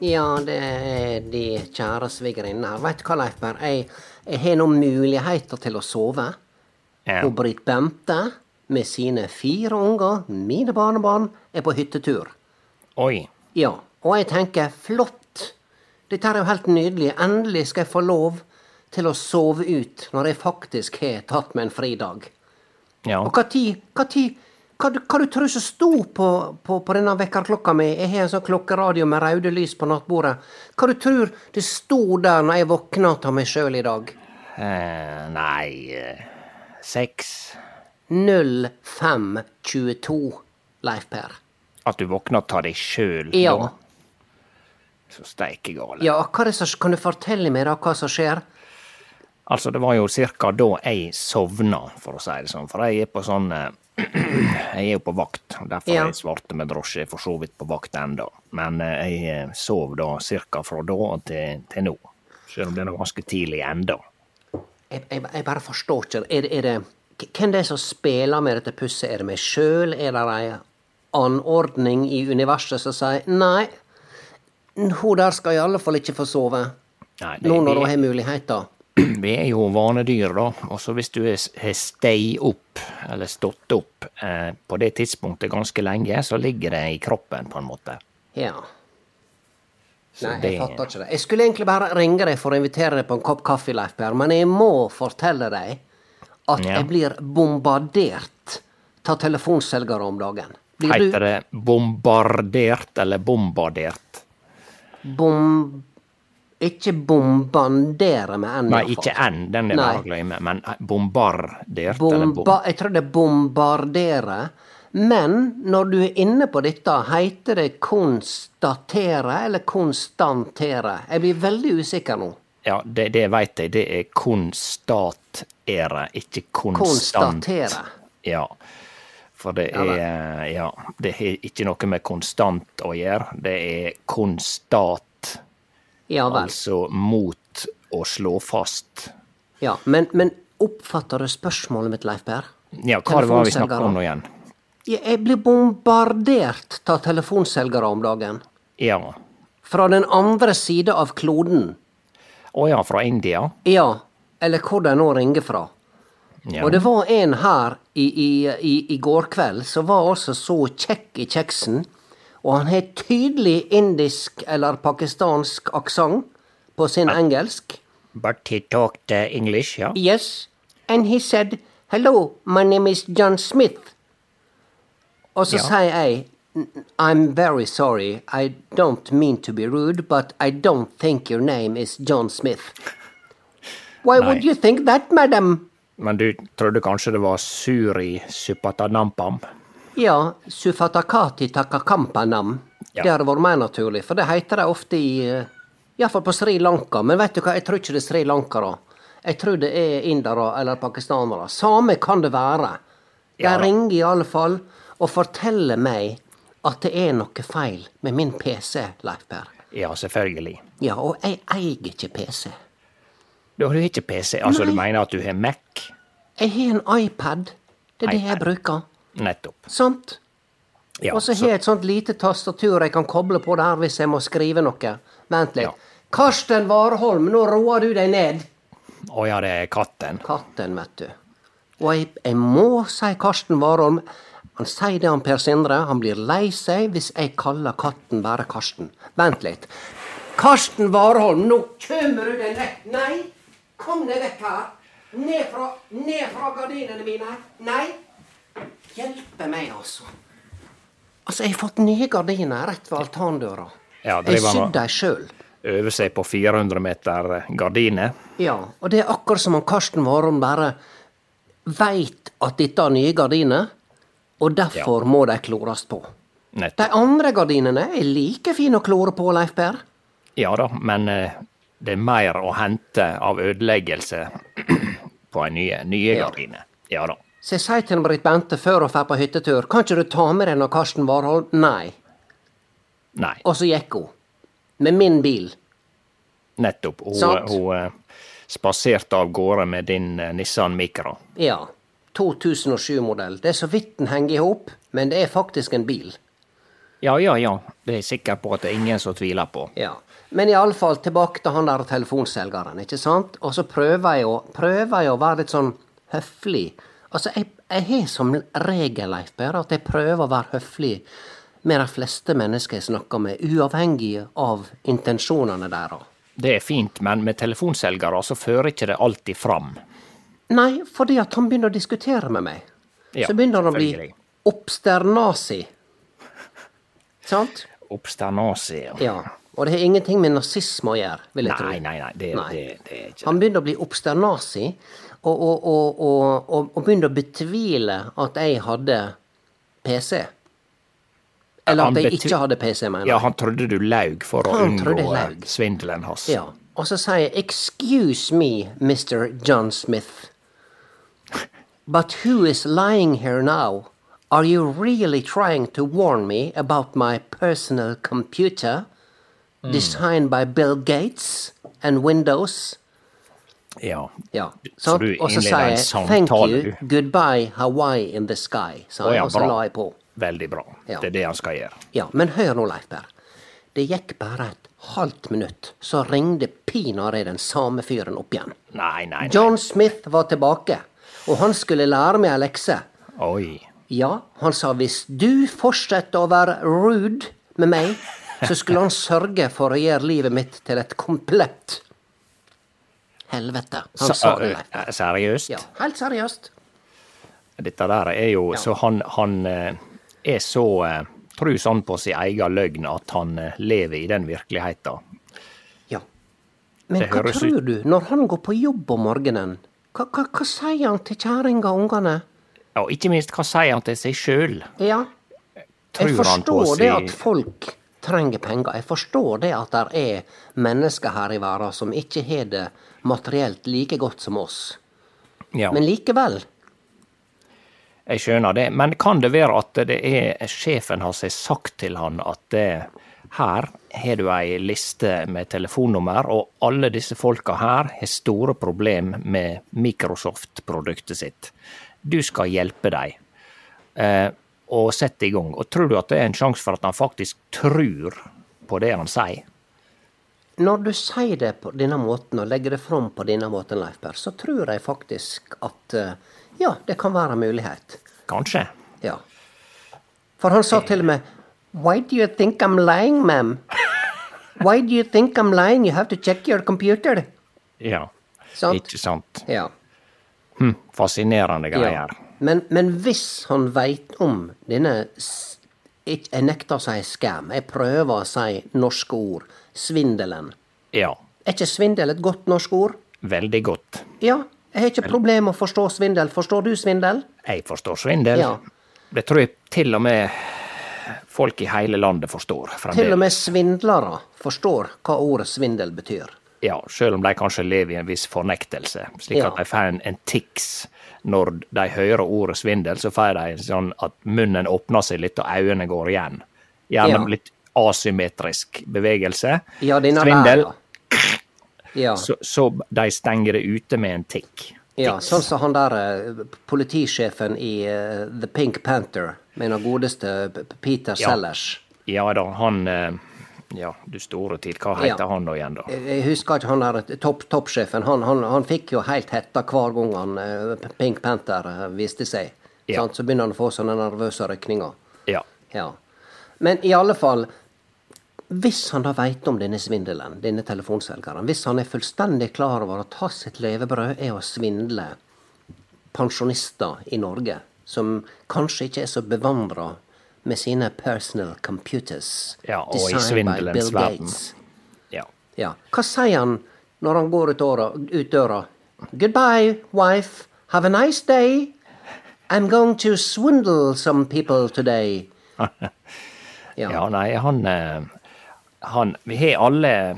Ja, det er de kjære svigerinner. Veit du hva, Leif Berr? Jeg, jeg har nå muligheter til å sove. Ja. Og Britt Bente med sine fire unger, mine barnebarn, er på hyttetur. Oi. Ja, og jeg tenker flott. Dette er jo helt nydelig. Endelig skal jeg få lov til å sove ut når jeg faktisk har tatt meg en fridag. Ja. Og hva tid, hva tid hva, du- hva du tror som sto på, på, på denne vekkerklokka mi? Jeg har en sånn klokkeradio med røde lys på nattbordet. Hva du tror det sto der når jeg våkna av meg sjøl i dag? Eh, nei eh, Seks 0522, Leif Per. At du våkna av deg sjøl Ja. da? Så steike gale. Ja, hva er det som, kan du fortelle meg da hva som skjer? Altså, det var jo cirka da jeg sovna, for å si det sånn. For jeg er på sånn eh, Jeg er jo på vakt, og derfor Ja. jeg svarte med drosje. For så vidt på vakt ennå. Men eh, jeg eh, sov da cirka fra da til, til nå. Selv om det er ganske tidlig ennå. Jeg, jeg, jeg bare forstår ikke. Er, det- er det Hvem det er som spiller med dette pusset? Er det meg sjøl? Er det ei anordning i universet som sier nei, hun der skal i alle fall ikke få sove. Nei, det, Nå når hun har muligheter. vi er jo vanedyr, da. Og så hvis du har stei opp, eller stått opp, eh, på det tidspunktet ganske lenge, så ligger det i kroppen, på en måte. Ja. Så Nei, det- jeg fatter ikke det. Jeg skulle egentlig bare ringe deg for å invitere deg på en kopp kaffe, Leif Per, men jeg må fortelle deg at Ja. jeg blir bombardert av telefonselgere om dagen. Blir du det bombardert eller bombardert? bom... Ikke bombardere med N, Nei, ikke N, den er bare å glemme, men bombardert eller bom... Jeg tror det er bombardere. Men når du er inne på dette, heter det konstatere eller konstantere? Jeg blir veldig usikker nå. Ja, det, det veit jeg. Det er konstatere, ikke konstant. Konstatere. Ja. For det er Ja, det har ikke noe med konstant å gjøre. Det er konstat, Ja altså mot å slå fast. Ja, men, men oppfatter du spørsmålet mitt, Leif Per? Ja, hva var vi snakka om nå igjen? Jeg blir bombardert av telefonselgere om dagen. Ja. Fra den andre sida av kloden. Å ja, fra India? Ja, eller hvor de nå ringer fra. Ja. Og det var en her i, i, i, i går kveld som var altså så kjekk i kjeksen, og han har tydelig indisk eller pakistansk aksent på sin engelsk. But he talked uh, English, ja? Yes, and he said, hello, my name is John Smith. Og så Ja. sier jeg, I'm very sorry, I don't mean to be rude, but I don't think your name is John Smith. Why would you think that, madam? Men du trodde kanskje det var Suri Supatanampam? Ja, Sufatakati Takakampanam. Ja. Det hadde vært mer naturlig, for det heter det ofte i eh, Iallfall på Sri Lanka. Men vet du hva, jeg tror ikke det er Sri Lanka, da. Jeg tror det er indere eller pakistanere. Same kan det være. De Ja ringer i alle fall og forteller meg at det er noe feil med min PC, Leif Per. Ja, selvfølgelig. Ja, og jeg eier ikke PC. Du har ikke PC, altså du mener at du har Mac? Jeg har en iPad. Det er det jeg bruker. Nettopp. Sant? Ja, Og så har jeg et sånt lite tastatur jeg kan koble på der hvis jeg må skrive noe. Vent litt. Ja. Karsten Warholm, nå roer du deg ned. Å ja, det er katten. Katten, vet du. Og jeg, jeg må si Karsten Warholm. Han sier det om Per Sindre. Han blir lei seg hvis jeg kaller katten bare Karsten. Vent litt. Karsten Warholm, nå kommer du deg ned. Nei, kom deg vekk her. Ned fra, ned fra gardinene mine. Nei. Hjelpe meg, altså. Altså, jeg har fått nye gardiner rett ved altandøra. Ja, jeg sydde dem sjøl. Øver seg på 400 meter gardiner. Ja, og det er akkurat som om Karsten Warholm bare veit at dette er nye gardiner, og derfor må de klores på. De andre gardinene er like fine å klore på, Leif Per. Ja da, men eh, det er mer å hente av ødeleggelse på en nye, nye Ja. gardiner. Ja da. Så jeg sier til Britt Bente før hun drar på hyttetur, kan ikke du ta med deg noe Karsten Warholm? Nei. Nei, Og så gikk hun. Med min bil. nettopp. Hun, Sant. hun eh, spaserte av gårde med din eh, Nissan Micra. Ja. 2007-modell. Det er så vidt den henger i hop, men det er faktisk en bil. Ja, ja, ja. Det er jeg sikker på at det er ingen som tviler på. Ja. Men iallfall tilbake til han der telefonselgeren, ikke sant? Og så prøver jeg å, prøver jeg å være litt sånn høflig. Altså, jeg, jeg har som regel, Leif Berre, at jeg prøver å være høflig med de fleste mennesker jeg snakker med, uavhengig av intensjonene deres. Det er fint, men med telefonselgere så fører ikke det alltid fram. Nei, fordi at han begynner å diskutere med meg. Ja, så begynner han å bli obsternasi. Sant? Obsternasi. Ja. Og det har ingenting med nazisme å gjøre, vil jeg tro. Nei, nei, nei. Det, Nei. Det, det er ikke Han begynner å bli obsternasi, og, og, og, begynte å betvile at jeg hadde PC. Eller at jeg ikke hadde PC, mener jeg. Ja, han trodde du laug for å Han unngå svindelen hans. Ja. Og så sier jeg 'excuse me, Mr. John Smith'. But who is lying here now? Are you really trying to warn me about my personal computer? Hmm. Designed by Bill Gates and Windows? Ja. Ja. Så du innleder en jeg 'thank you, goodbye, Hawaii in the sky', sa han, oh, ja, og så la jeg på. Veldig bra. Det er det han skal gjøre. Ja, men hør nå, Leif Per. Det gikk bare et halvt minutt, så ringte pinadø den samme fyren opp igjen. Nei, nei, nei. John Smith var tilbake, og han skulle lære meg ei lekse. Oi. Ja, han sa hvis du fortsetter å være rude med meg, så skulle han sørge for å gjøre livet mitt til et komplett helvete. Han sa det, Leif. eh, Seriøst? Ja, helt seriøst. Dette der er jo Så han, han eh, er så eh, tru sånn på sin egen løgn at han eh, lever i den virkeligheten. Ja. Men Det hva tror du, når han går på jobb om morgenen? Hva, hva, hva sier han til kjerringa og ungene? Ja, ikke minst, hva sier han til seg sjøl? Ja, Tror jeg forstår det at folk trenger penger. Jeg forstår det at det er mennesker her i verden som ikke har det materielt like godt som oss. Ja, Men likevel. jeg skjønner det. Men kan det være at det er sjefen har sagt til han at det, her har du ei liste med telefonnummer, og alle disse folka her har store problemer med Microsoft-produktet sitt. Du skal hjelpe dem. Og sette i gang. Og tror du at det er en sjanse for at han faktisk tror på det han sier? når du sier det på denne måten, og legger det fram på denne måten, Leif Per, så tror jeg faktisk at eh, ja, det kan være en mulighet. Kanskje. Ja. For han sa til og med Why do you think I'm lying, ma'am? Why do you think I'm lying? You have to check your computer. Ja. Sant? Ikke sant. Ja. Hm, fascinerende ja. Men, men hvis han veit om denne Jeg nekter å si scam. Jeg prøver å si norske ord. Svindelen. Ja. Er ikke svindel et godt norsk ord? Veldig godt. Ja. Jeg har ikke problem med å forstå svindel. Forstår du svindel? Jeg forstår svindel. Ja. Det tror jeg til og med folk i hele landet forstår. Til og med svindlere forstår hva ordet svindel betyr. Ja, selv om de kanskje lever i en viss fornektelse. Slik Ja. at de får en, en tics når de hører ordet svindel, så får de sånn at munnen åpner seg litt og øynene går igjen. Gjerne Ja. litt asymmetrisk bevegelse. Ja, Svindel, der, ja. så, så de stenger det ute med en tikk. Ja, sånn som han der eh, politisjefen i uh, The Pink Panther, med den godeste Peter Ja. Sellers. Ja da, han eh, Ja, du store tid, hva heter Ja. han nå igjen, da? Jeg husker ikke han der topp, toppsjefen. Han, han, han fikk jo helt hetta hver gang han eh, Pink Panther eh, viste seg. Ja. Sant? Så begynner han å få sånne nervøse rykninger. Ja. Ja. Men i alle fall Hvis han da veit om denne svindelen, denne telefonselgeren, hvis han er fullstendig klar over at hans sitt levebrød er å svindle pensjonister i Norge, som kanskje ikke er så bevandra med sine personal computers Ja, og i svindelens verden. Ja. Ja. Hva sier han når han går ut, døra, ut døra? Goodbye, wife. Have a nice day. I'm going to swindle some people today. Ja, nei, han, eh, han Vi har alle eh,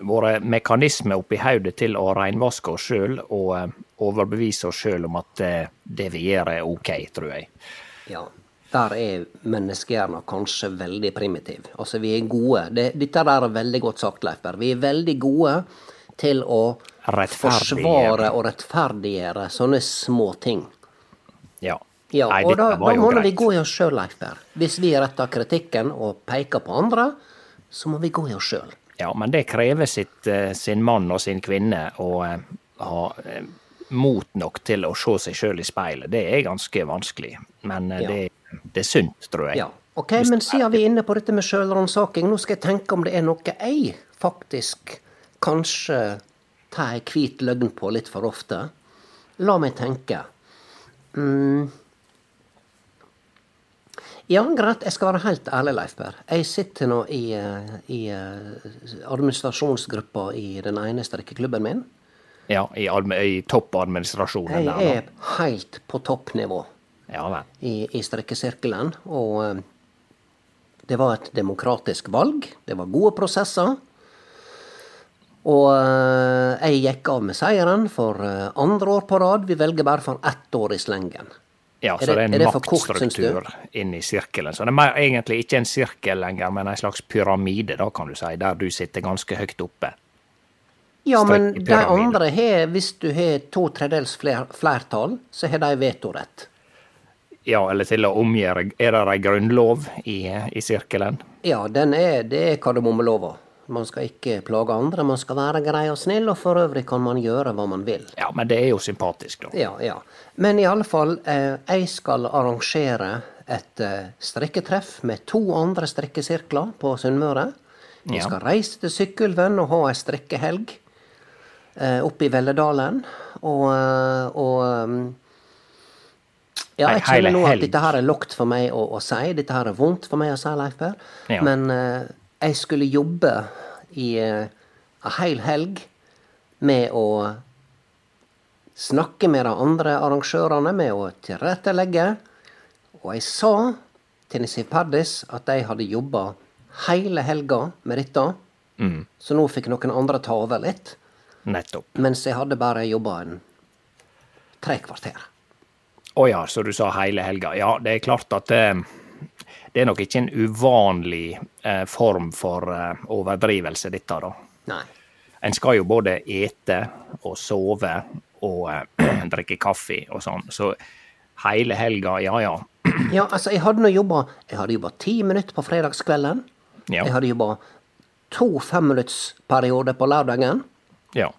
våre mekanismer oppi hodet til å reinvaske oss sjøl og eh, overbevise oss sjøl om at det vi gjør, er ok, tror jeg. Ja. Der er menneskehjernen kanskje veldig primitiv. Altså, vi er gode. Det, dette der er veldig godt sagt, Leif Berr. Vi er veldig gode til å forsvare og rettferdiggjøre sånne små ting. Ja. Ja, Nei, og da, må vi gå i oss sjøl, Leif Berr. Hvis vi retter kritikken og peker på andre, så må vi gå i oss sjøl. Ja, men det krever sitt, eh, sin mann og sin kvinne å eh, ha eh, mot nok til å se seg sjøl i speilet. Det er ganske vanskelig, men eh, Ja. det, det er sunt, tror jeg. Ja. Ok, men siden vi er inne på dette med sjølransaking, nå skal jeg tenke om det er noe jeg faktisk kanskje tar ei hvit løgn på litt for ofte. La meg tenke. Mm. Ja, greit, jeg skal være helt ærlig, Leif Berr. Jeg sitter nå i, eh, i eh, administrasjonsgruppa i den ene strikkeklubben min. Ja, i, i toppadministrasjonen Jeg er helt på toppnivå. Ja i, i strekkesirkelen. Og eh, det var et demokratisk valg. Det var gode prosesser. Og eh, jeg gikk av med seieren for eh, andre år på rad. Vi velger bare for ett år i slengen. Ja, så det- det er en maktstruktur inn i sirkelen. Så det er mer, egentlig ikke en sirkel lenger, men en slags pyramide, da kan du si, der du sitter ganske høyt oppe. Ja, men de andre har, hvis du har to tredels flertall, så har de vetorett. Ja, eller til å omgjøre Er det ei grunnlov i, i sirkelen? Ja, den er, det er kardemommelova. Man skal ikke plage andre, man skal være grei og snill, og for øvrig kan man gjøre hva man vil. Ja, men det er jo sympatisk, da. Ja, ja. Men i alle fall, eh, jeg skal arrangere et eh, strikketreff med to andre strikkesirkler på Sunnmøre. Vi Ja. skal reise til Sykkylven og ha ei strikkehelg eh, oppe i Velledalen. Og, eh, og um, ja, jeg kjenner nå at dette her er lokt for meg å, å si. Dette her er vondt for meg å si, Leif Per. Ja. Men uh, jeg skulle jobbe i uh, ei hel helg med å snakke med de andre arrangørene, med å tilrettelegge. Og jeg sa til Nissi Paddis at jeg hadde jobba hele helga med dette. Mm. Så nå fikk noen andre ta over litt. Nettopp. Mens jeg hadde bare jobba en tre kvarter. Å ja, så du sa hele helga. Ja, det er klart at eh, det er nok ikke en uvanlig eh, form for eh, overdrivelse, dette, da. Nei. En skal jo både ete og sove og eh, drikke kaffe og sånn, så hele helga, ja ja. Ja, altså, jeg hadde nå jobba Jeg hadde jobba ti minutter på fredagskvelden. Ja. Jeg hadde jobba to femminuttsperioder på lørdagen. Ja.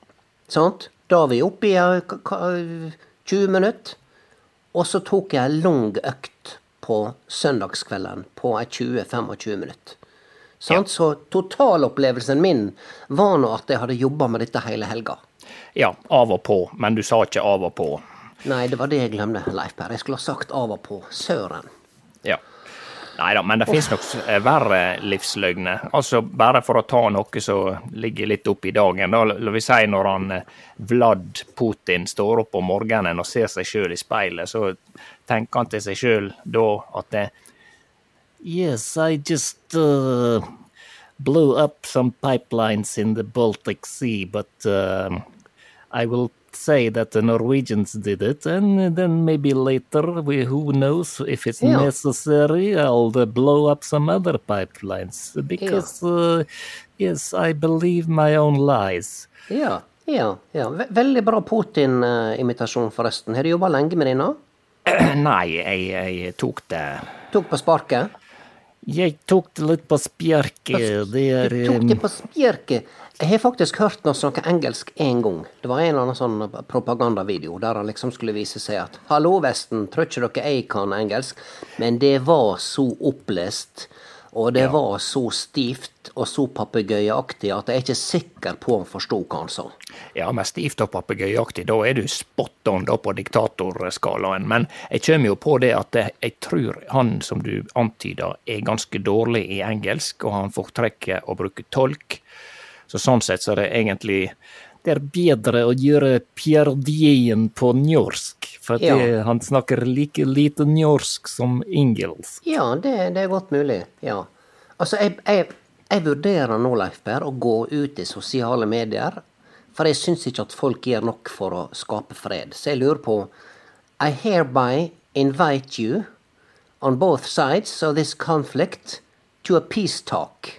Sant? Da er vi oppe i eh, k- k- 20 minutter. Og så tok jeg en lang økt på søndagskvelden på ei 20-25 minutter. Ja. Så totalopplevelsen min var nå at jeg hadde jobba med dette hele helga. ja, av og på, men du sa ikke av og på. Nei, det var det jeg glemte, Leif Per. Jeg skulle ha sagt av og på. Søren. Ja. Nei da, men det finnes nok eh, verre livsløgner. Altså, bare for å ta noe som ligger litt opp i dagen. Da, la vi si når han eh, Vlad Putin står opp om morgenen og ser seg sjøl i speilet, så tenker han til seg sjøl da at det, Yes, I just uh, blew up some pipelines in the Baltic Sea, but uh, I will say that the Norwegians did it, and then maybe later, we, who knows if it's Yeah. necessary, I'll uh, blow up some other pipelines because, uh, yes, I believe my own lies. Ja, ja. ja. Veldig bra Putin-imitasjon, forresten. Har du jobba lenge med denne? Nei, jeg, jeg tok det Tok på sparket? Jeg tok det litt på spjerket. Det er Du tok det på spjerket. Jeg har faktisk hørt noe snakke engelsk én gang. Det var en eller annen sånn propagandavideo der han liksom skulle vise seg at 'Hallo, Vesten, tror ikke dere jeg kan engelsk?' Men det var så opplest, og det var så stivt og så papegøyeaktig at jeg er ikke sikker på om han forsto hva han sa. Ja, men stivt og papegøyeaktig, da er du spot on da på diktatorskalaen. Men jeg kommer jo på det at jeg, tror han som du antyder er ganske dårlig i engelsk, og han foretrekker å bruke tolk. Så sånn sett så er det egentlig det er bedre å gjøre pierdien på norsk, for Ja. det, han snakker like lite norsk som engelsk. Ja, det, det er godt mulig. Ja. Altså, jeg, jeg, jeg vurderer nå, Leif Per, å gå ut i sosiale medier. For jeg syns ikke at folk gjør nok for å skape fred. Så jeg lurer på I hereby invite you on both sides of this conflict to a peace talk.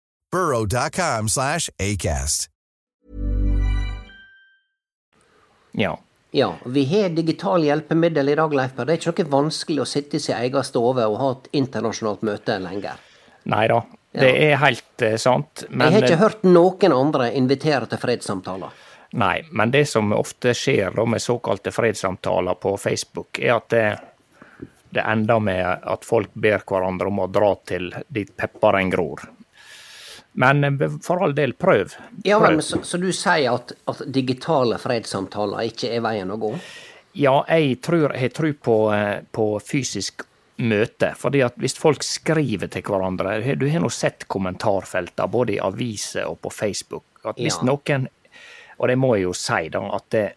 burrow.com slash ACAST. Ja. Ja, vi har digital hjelpemiddel i dag, Leif Per. Det er ikke noe vanskelig å sitte i sin egen stove og ha et internasjonalt møte lenger. Nei da, det er helt uh, sant. Men, Jeg har ikke hørt noen andre invitere til fredssamtaler. Nei, men det som ofte skjer da med såkalte fredssamtaler på Facebook, er at det, det ender med at folk ber hverandre om å dra til dit pepperen gror. Men eh, for all del, prøv. Ja, men så, så du sier at, at digitale fredssamtaler ikke er veien å gå? Ja, jeg tror jeg tror på, eh, på fysisk møte. fordi at hvis folk skriver til hverandre Du har nå sett kommentarfelter både i aviser og på Facebook. at Hvis Ja. noen Og det må jeg jo si, da, at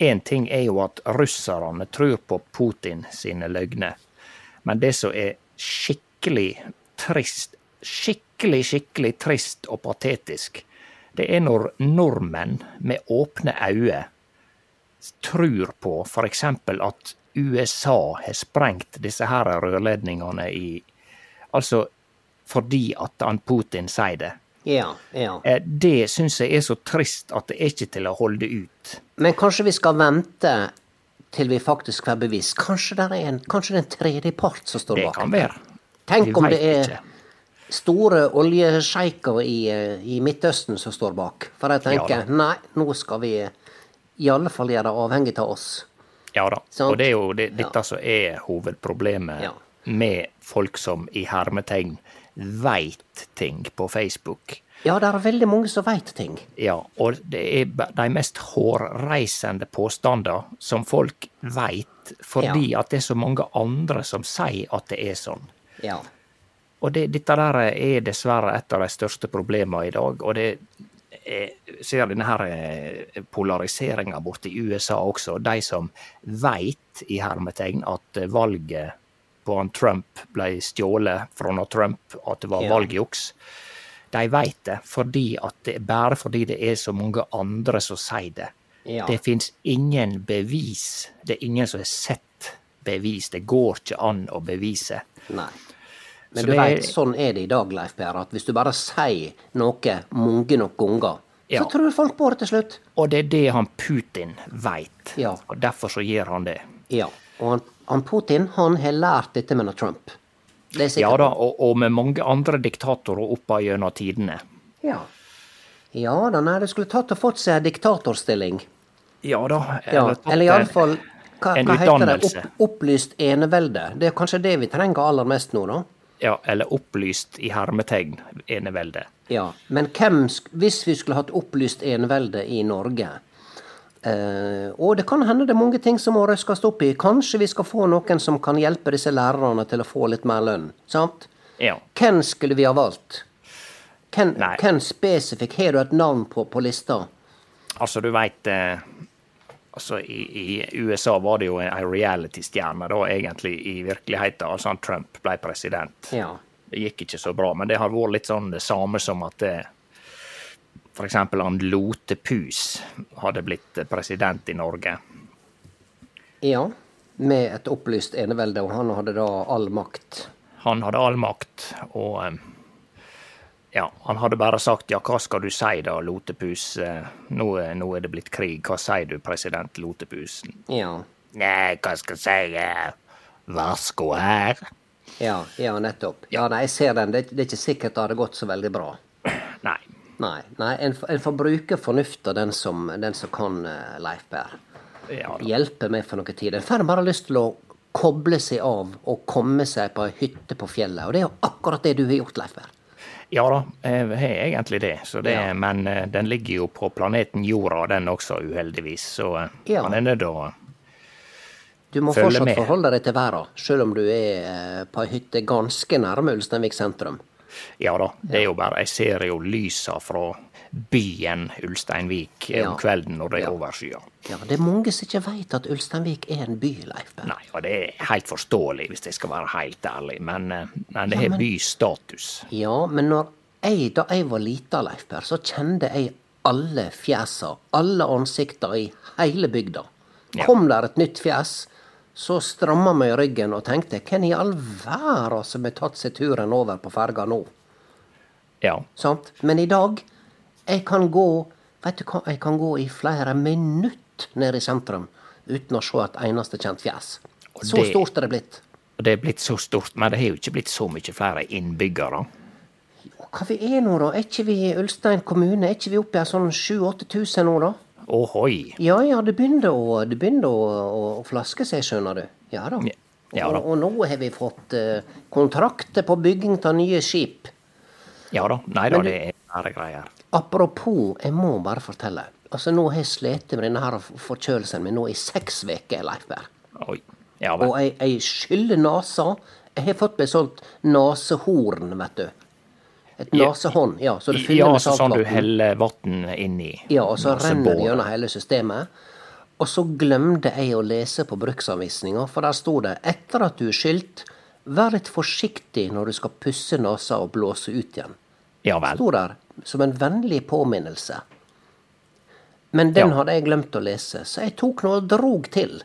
én ting er jo at russerne tror på Putin sine løgner. Men det som er skikkelig trist, skikkelig, skikkelig trist og patetisk, det er når nordmenn med åpne øyne tror på f.eks. at USA har sprengt disse her rørledningene i Altså fordi at han Putin sier det. Ja, ja. Eh, Det syns jeg er så trist at det er ikke til å holde ut. Men kanskje vi skal vente til vi faktisk får bevis. Kanskje det er en, kanskje det er en tredjepart som står Det bak? kan være. Tenk om det er ikke. Store oljesjeiker i, eh, i Midtøsten som står bak. For jeg tenker Ja nei, nå skal vi i alle fall gjøre det avhengig av oss. Ja da. sånn? Og det er jo det, Ja. dette som er hovedproblemet Ja. med folk som i hermetegn veit ting på Facebook. Ja, det er veldig mange som veit ting. Ja, og det er de mest hårreisende påstander som folk veit, fordi at det er så mange andre som sier at det er sånn. Ja. Og det, dette der er dessverre et av de største problemene i dag. Og det jeg ser denne her eh, polariseringa borte i USA også. De som veit, i hermetegn, at valget på han Trump ble stjålet fra han Trump, at det var Ja. valgjuks. De veit det fordi det bare fordi det er så mange andre som sier det. Ja. Det fins ingen bevis. Det er ingen som har sett bevis. Det går ikke an å bevise. Nei. Men Så du vet, er- sånn er det i dag, Leif Per, at hvis du bare sier noe mange nok ganger, Ja. så tror folk på det til slutt. Og det er det han Putin veit. Ja. Og derfor så gjør han det. Ja. Og han, han Putin, han har lært dette med Trump. Det Ja da, og, og med mange andre diktatorer opp gjennom tidene. Ja. Ja da, nei, det skulle tatt og fått seg en diktatorstilling. Ja da. Ja, eller iallfall hva, hva heter det? Opp, opplyst enevelde. Det er kanskje det vi trenger aller mest nå, da? Ja, eller opplyst i hermetegn enevelde. Ja, men hvem, hvis vi skulle hatt opplyst enevelde i Norge eh, Og det kan hende det er mange ting som må røskes opp i. Kanskje vi skal få noen som kan hjelpe disse lærerne til å få litt mer lønn. Sant? Ja. Hvem skulle vi ha valgt? Hvem, hvem spesifikk har du et navn på på lista? Altså, du veit eh, Altså, i, i USA var det jo ei reality-stjerne, da, egentlig, i virkeligheten. Altså, han Trump ble president. Ja. Det gikk ikke så bra, men det har vært litt sånn det samme som at det, for eksempel han Lotepus hadde blitt president i Norge. ja. Med et opplyst enevelde, og han hadde da all makt. Han hadde all makt, og eh, ja, han hadde bare sagt ja, hva skal du si da, Lotepus? Eh, Nå, nå er det blitt krig, hva sier du, president Lotepus? Ja. Nei, hva skal jeg si, eh, varsko her? Ja, ja, nettopp. Ja, nei, jeg ser den. Det, det er ikke sikkert det hadde gått så veldig bra. Nei. Nei, nei en, en får bruke fornufta, den som, den som kan, eh, Leif Berr. Ja, da. Hjelpe meg for noe tid. En får bare lyst til å koble seg av og komme seg på ei hytte på fjellet. Og det er jo akkurat det du har gjort, Leif Per. Ja da, jeg har egentlig det, så det Ja. men eh, den ligger jo på planeten Jorda, den også, uheldigvis, så eh, Ja. man er nødt til å Du må Følge fortsatt med. forholde deg til verden, sjøl om du er eh, på ei hytte ganske nærme Ulsteinvik sentrum. Ja da, det er jo bare Jeg ser jo lysa fra byen Ulsteinvik Ja. om kvelden når det er Ja. overskya. Ja, det er mange som ikke veit at Ulsteinvik er en by, Leif Berr. Nei, og det er helt forståelig, hvis jeg skal være helt ærlig, men, eh, men det har ja, bystatus. Ja, men når jeg, da jeg var lita, Leif Berr, så kjente jeg alle fjesa, alle ansikta i hele bygda. Ja. Kom der et nytt fjes, så stramma meg i ryggen og tenkte hvem i all verden som har tatt seg turen over på ferga nå? Ja. Sant? Men i dag, jeg kan gå Vet du hva, jeg kan gå i flere minutt nede i sentrum uten å se et eneste kjent fjes. Så det- stort er det blitt. Og det er blitt så stort, men det har jo ikke blitt så mye flere innbyggere. Hva vi er nå, da? Er ikke vi i Ulstein kommune? Er ikke vi oppe i sånn 7000-8000 nå, da? Ohoi. Ja ja, det begynner å, det begynner å, å, å flaske seg, skjønner du. Ja da. Ja da. Og, og nå har vi fått eh, kontrakter på bygging av nye skip. Ja da. Nei da, det er bare greier. Apropos, jeg må bare fortelle. Altså, Nå har jeg slitt med denne her forkjølelsen min nå i seks uker, Leif Berr. Ja Og jeg, jeg skyller nesa. Jeg har fått meg sånt nesehorn, vet du. Et Ja. nesehånd, ja. Så det Ja, fyller med altså sånn du saltvann. heller vann inni. Ja, og så renner det gjennom hele systemet. Og så glemte jeg å lese på bruksanvisninga, for der sto det etter at du er skylt, vær litt forsiktig når du skal pusse nesa og blåse ut igjen. Ja vel. Sto der som en vennlig påminnelse. Men den Ja. hadde jeg glemt å lese, så jeg tok nå og drog til.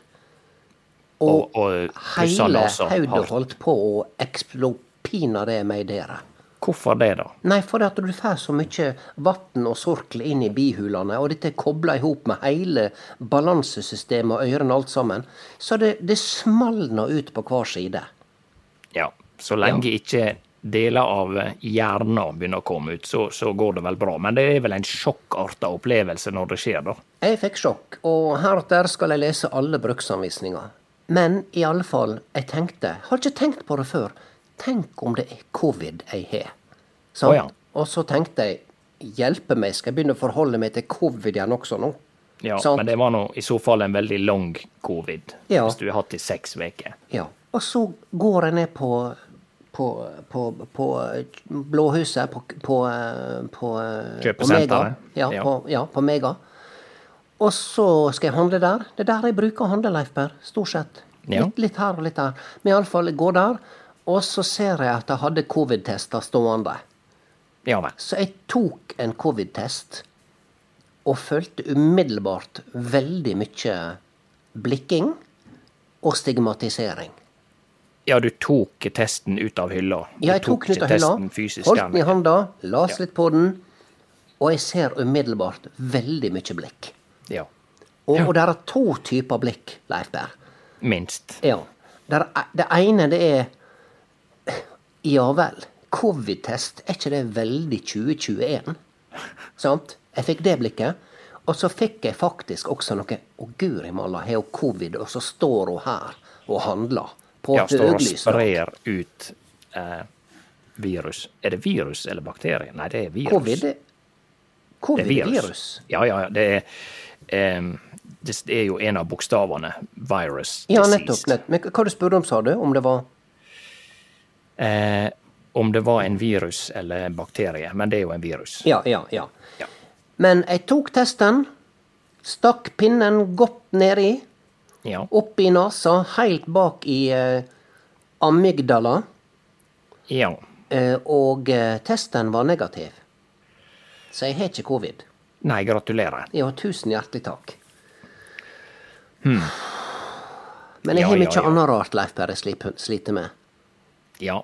Og, Og, og hele nesa hodet holdt på å eksplopina det meg dere. Hvorfor det, da? Nei, fordi at du får så mye vann og sorkel inn i bihulene, og dette er kobla i hop med hele balansesystemet og ørene alt sammen, så det, det smalner ut på hver side. Ja, så lenge ikke deler av hjernen begynner å komme ut, så, så går det vel bra. Men det er vel en sjokkarta opplevelse når det skjer, da. Jeg fikk sjokk, og heretter skal jeg lese alle bruksanvisninger. Men i alle fall, jeg tenkte, har ikke tenkt på det før, tenk om det er covid jeg har. Å ja. Og så tenkte jeg, hjelpe meg, skal jeg begynne å forholde meg til covid igjen også nå? Ja, Sant. men det var nå i så fall en veldig lang covid, Ja. hvis du har hatt i seks uker. Ja. Og så går jeg ned på på, på, på Blåhuset, på, på, på, på Mega. Ja, Ja. På, ja, på Mega. Og så skal jeg handle der. Det er der jeg bruker å handle, Leif Per. Stort sett. Ja. Litt, litt her og litt der. Men iallfall, jeg går der, og så ser jeg at jeg hadde covid-tester stående. Ja vel. Så jeg tok en covid-test, og følte umiddelbart veldig mye blikking og stigmatisering. Ja, du tok testen ut av hylla. Ja, jeg tok den ut av hylla, holdt den i handa, las Ja. litt på den, og jeg ser umiddelbart veldig mye blikk. Ja, Og, Ja. og det er to typer blikk, Leif Berr. minst. Ja. Det, er, det ene, det er Ja vel, covid-test, er ikke det veldig 2021? Sant? Jeg fikk det blikket. Og så fikk jeg faktisk også noe Å, guri malla, har hun covid, og så står hun her og handler på Ja, står og sprer ut eh, virus. Er det virus eller bakterie? Nei, det er virus. Covid, det, det covid er er virus. virus. Ja, ja, ja. Det er, em, det er jo en av bokstavene. Virus. Ja, nettopp. nettopp. nett. Men hva du spurte om, sa du? Om det var Eh, om det var en virus eller en bakterie. Men det er jo en virus. Ja, ja, ja. Ja. Men jeg tok testen, stakk pinnen godt nedi, Ja. opp i nesa, helt bak i eh, amygdala, ja. eh, og eh, testen var negativ. Så jeg har ikke covid. Nei, gratulerer. Ja, tusen hjertelig takk. Men jeg Hmm. Ja, har ja, mye ja. annet rart, Leif Berre sliter med. Ja.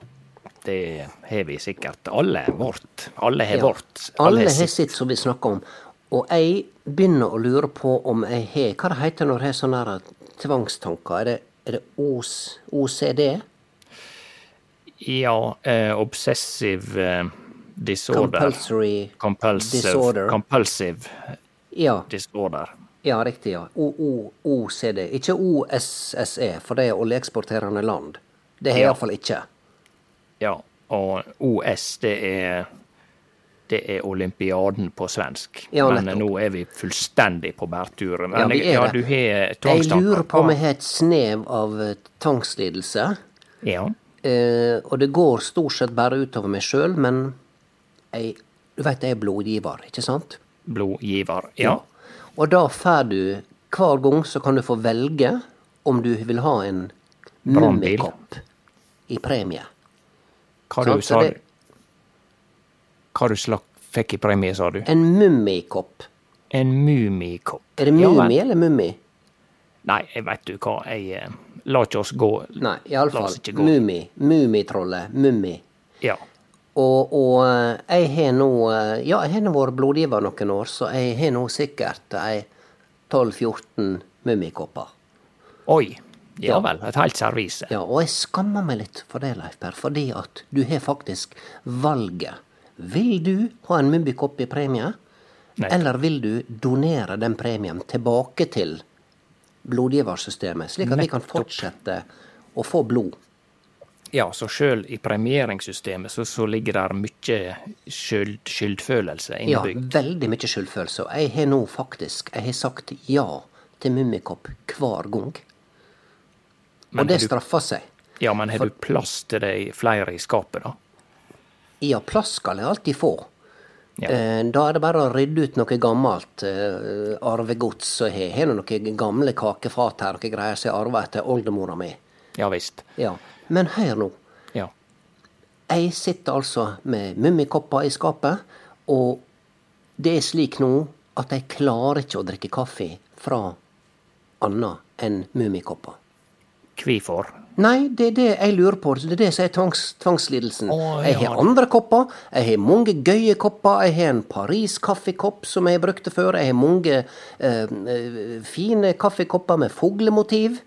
Det har vi sikkert. Alle vårt. Alle har Ja. vårt. Alle har sitt. som vi snakker om. Og jeg begynner å lure på om jeg har Hva det heter når jeg har sånn tvangstanker? Er det, er det OS, OCD? Ja, eh, obsessive eh, disorder. Compulsory Compulsive disorder. Compulsive Ja, disorder. ja riktig. ja. OCD. Ikke OSSE, for det er oljeeksporterende land. Det har jeg Ja. iallfall ikke. Ja, og OS, det er det er olympiaden på svensk. Ja, Men nå er vi fullstendig på bærtur. Men Ja, vi er ja, du har Jeg lurer på om jeg har et snev av eh, tvangslidelse. Ja. Eh, og det går stort sett bare utover meg sjøl, men jeg, du veit jeg er blodgiver, ikke sant? Blodgiver. Ja. Og da får du hver gang så kan du få velge om du vil ha en mummikopp i premie. Hva Sant, du sa du? Hva du slak fikk i premie, sa du? En mummikopp. En mummikopp. Er det Ja eller mummi? Nei, jeg veit du hva, jeg eh, La ikke oss gå. Nei, iallfall mummi. Mummitrollet. Mummi. Ja. Og, og eh, jeg har nå eh, Ja, jeg har nå vært blodgiver noen år, så jeg har nå sikkert ei 12-14 mummikopper. Oi. Ja Ja. vel. Et helt servise. Ja, og jeg skammer meg litt for det, Leif Per, fordi at du har faktisk valget. Vil du ha en mummikopp i premie, Nei. eller vil du donere den premien tilbake til blodgiversystemet, slik at vi kan fortsette å få blod? Ja, så sjøl i premieringssystemet så, så ligger der mye skyld, skyldfølelse Ja, veldig mye skyldfølelse. Og jeg har nå faktisk jeg har sagt ja til mummikopp hver gang. Men Og det du- straffer seg. Ja, men har du plass til det flere i skapet, da? Ja, plass skal jeg alltid få. Ja. Eh, Da er det bare å rydde ut noe gammelt eh, arvegods. som jeg har du noen gamle kakefat her, noen greier som jeg arva etter oldemora mi. Ja visst. Ja. Men hør nå. Ja. Jeg sitter altså med mummikopper i skapet, og det er slik nå at jeg klarer ikke å drikke kaffe fra annet enn mummikopper. Kvifor? Nei, det er det jeg lurer på. Det er det som er tvangs, tvangslidelsen. Oh, Jeg har andre kopper. Jeg har mange gøye kopper. Jeg har en Paris-kaffekopp som jeg brukte før. Jeg har mange eh, eh, fine kaffekopper med fuglemotiv.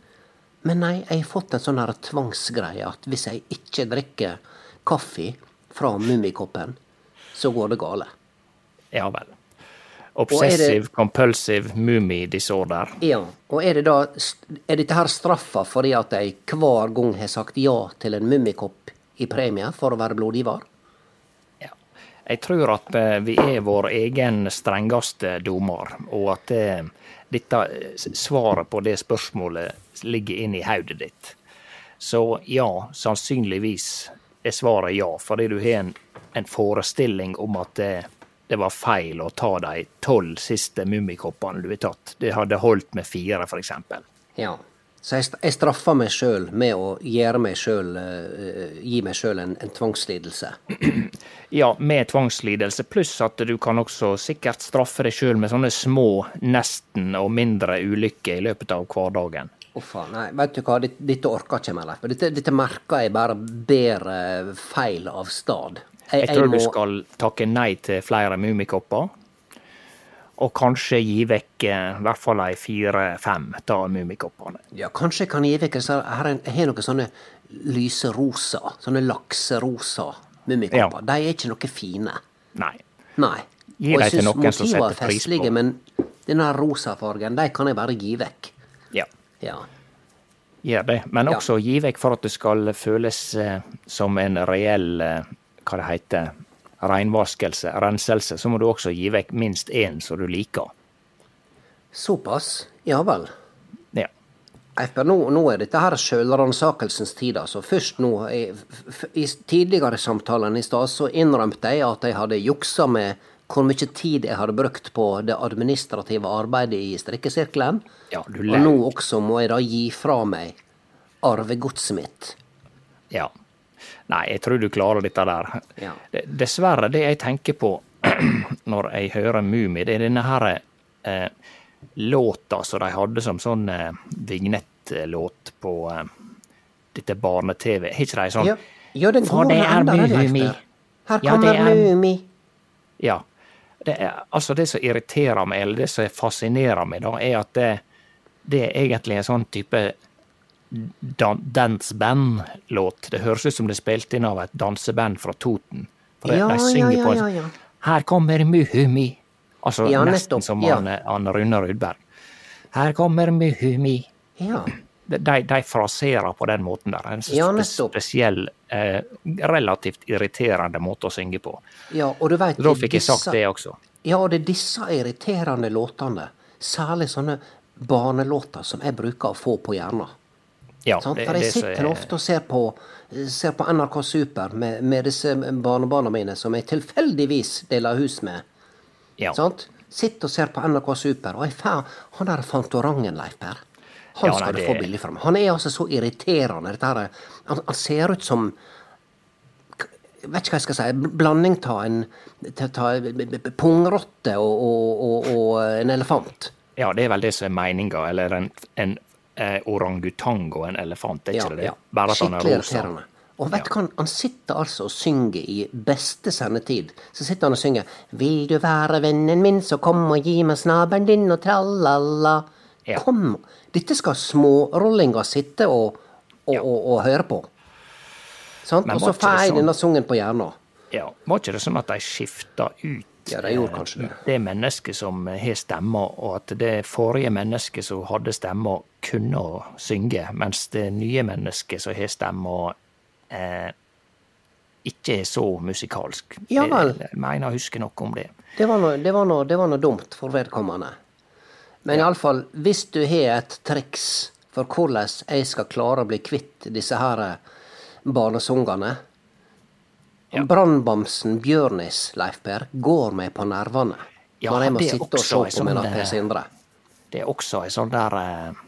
Men nei, jeg har fått en sånn her tvangsgreie at hvis jeg ikke drikker kaffe fra mummikoppen, så går det gale. Ja vel. Er det- Obsessive compulsive mummy disorder. Ja, og er det da Er dette her straffa fordi at jeg hver gang har sagt ja til en mummikopp i premie for å være blodgiver? Ja. Jeg tror at eh, vi er vår egen strengeste dommer, og at det, dette eh, svaret på det spørsmålet ligger inni hodet ditt. Så ja, sannsynligvis er svaret ja, fordi du har en, en forestilling om at det, det var feil å ta de tolv siste mummikoppene du har tatt. Det hadde holdt med fire, f.eks. Ja. Så jeg, straffa meg sjøl med å gjøre meg selv, uh, gi meg sjøl en, en, tvangslidelse. Ja, med tvangslidelse, pluss at du kan også sikkert straffe deg sjøl med sånne små nesten og mindre ulykker i løpet av hverdagen. Uff nei, vet du hva, dette, dette orker ikke mer. Leif. Dette, dette merker jeg bare bedre feil av stad. Jeg, jeg, tror må... du skal takke nei til flere Mummikopper og kanskje gi vekk eh, i hvert fall ei fire-fem av Mummikoppene. Ja, kanskje jeg kan gi vekk så her Jeg har noen sånne lyserosa, sånne lakserosa Mummikopper. Ja. De er ikke noe fine. Nei. Nei. Gi dem til noen som setter pris på. Men denne rosafargen, de kan jeg bare gi vekk. Ja. ja. Gjør det. Men også ja. gi vekk for at det skal føles eh, som en reell, eh, hva det heter, renvaskelse, renselse, så må du også gi vekk minst én som du liker. Såpass? Ja vel. Ja. Espen, nå, nå, er dette her sjølransakelsens tid. altså. Først nå, I, i tidligere samtalen i stad så innrømte jeg at jeg hadde juksa med hvor mye tid jeg hadde brukt på det administrative arbeidet i strikkesirkelen. Ja, og nå også må jeg da gi fra meg arvegodset mitt. Ja. Nei, jeg tror du klarer dette der. Ja. Dessverre, det jeg tenker på når jeg hører Mummi, det er denne her eh, låta som de hadde som sånn eh, vignettlåt på eh, dette barne-TV. Har ikke de sånn Jo, jo den For det er Mummi. Her kommer ja, Mummi. Ja. Det er, altså, det som irriterer meg, eller det som fascinerer meg, da, er at det, det er egentlig en sånn type danseband-låt. Det høres ut som det er spilt inn av et danseband fra Toten. For ja, de synger ja, ja, ja, på 'Her kommer Muhumi'. Altså nesten som han, han Rune Rudberg. 'Her kommer Muhumi'. Ja. De, de, fraserer på den måten der. En spesiell, eh, relativt irriterende måte å synge på. Ja, og du vet, da fikk jeg sagt det også. Ja, og det er disse irriterende låtene, særlig sånne barnelåter, som jeg bruker å få på hjernen. Ja, sånn? For jeg sitter ofte og ser på, ser på NRK Super med, med, disse barnebarna mine som jeg tilfeldigvis deler hus med. Ja. Sant? Sitter og ser på NRK Super, og jeg får han der Fantorangen, Leif Per. Han ja, skal nei, du få billig fra meg. Han er altså så irriterende. Her, han, han, ser ut som Vet ikke hva jeg skal si. Blanding av en pungrotte og, og, og, og, en elefant. Ja, det er vel det som er meninga. Eller en, en orangutang og en elefant, er ikke ja, det? Ja. Bare at han er rosa. Og vet du hva, han sitter altså og synger i beste sendetid. Så sitter han og synger 'Vil du være vennen min, så kom og gi meg snabelen din', og tralala. Ja. Kom! Dette skal smårollinger sitte og, og, ja. og, og høre på. Sant? Og så får jeg sånn... denne sangen på hjernen. Ja, Var ikke det sånn at de skifta ut ja, de gjorde kanskje det. Det mennesket som har stemmer, og at det forrige mennesket som hadde stemmer, kunne å synge, mens det nye mennesket som har stemmer, eh, ikke er så musikalsk. Ja vel. Jeg mener å huske noe om det. Det var noe, det var noe, det var noe dumt for vedkommende. Men ja. iallfall, hvis du har et triks for hvordan jeg skal klare å bli kvitt disse her barnesungene, ja. Brannbamsen Bjørnis, Leif Per, går meg på nervene ja, når jeg må sitte og se på min med Per Sindre. Det er også ei sånn der eh,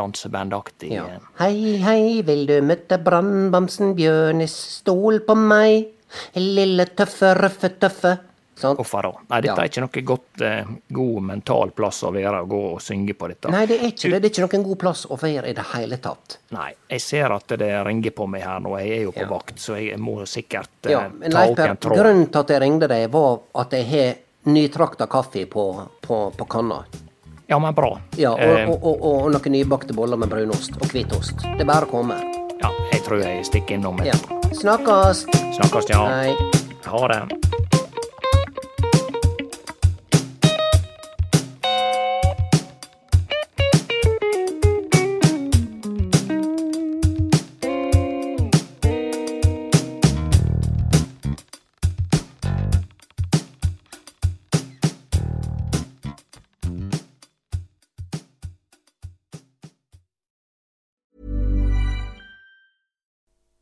dansebandaktig ja. Eh, hei, hei, vil du møte brannbamsen Bjørnis, stol på meg, lille tøffe, røffe, tøffe. Sant? Nei, dette ja. er ikke noe godt, eh, god mental plass å være og gå og synge på dette. Nei, det er ikke det. Det er ikke noen god plass å være i det hele tatt. Nei, jeg ser at det ringer på meg her nå. Jeg er jo på ja. vakt, så jeg må sikkert eh, ja, men, ta opp en tråd. Grunnen til at jeg ringte deg, var at jeg har nytrakta kaffe på, på, på, kanna. Ja, men bra. Ja, og, eh, og, og, og noen nybakte boller med brunost og hvitost. Det er bare å komme. Ja, jeg tror jeg stikker innom. Ja. Snakkes. Snakkes, ja. Hei. Ha det.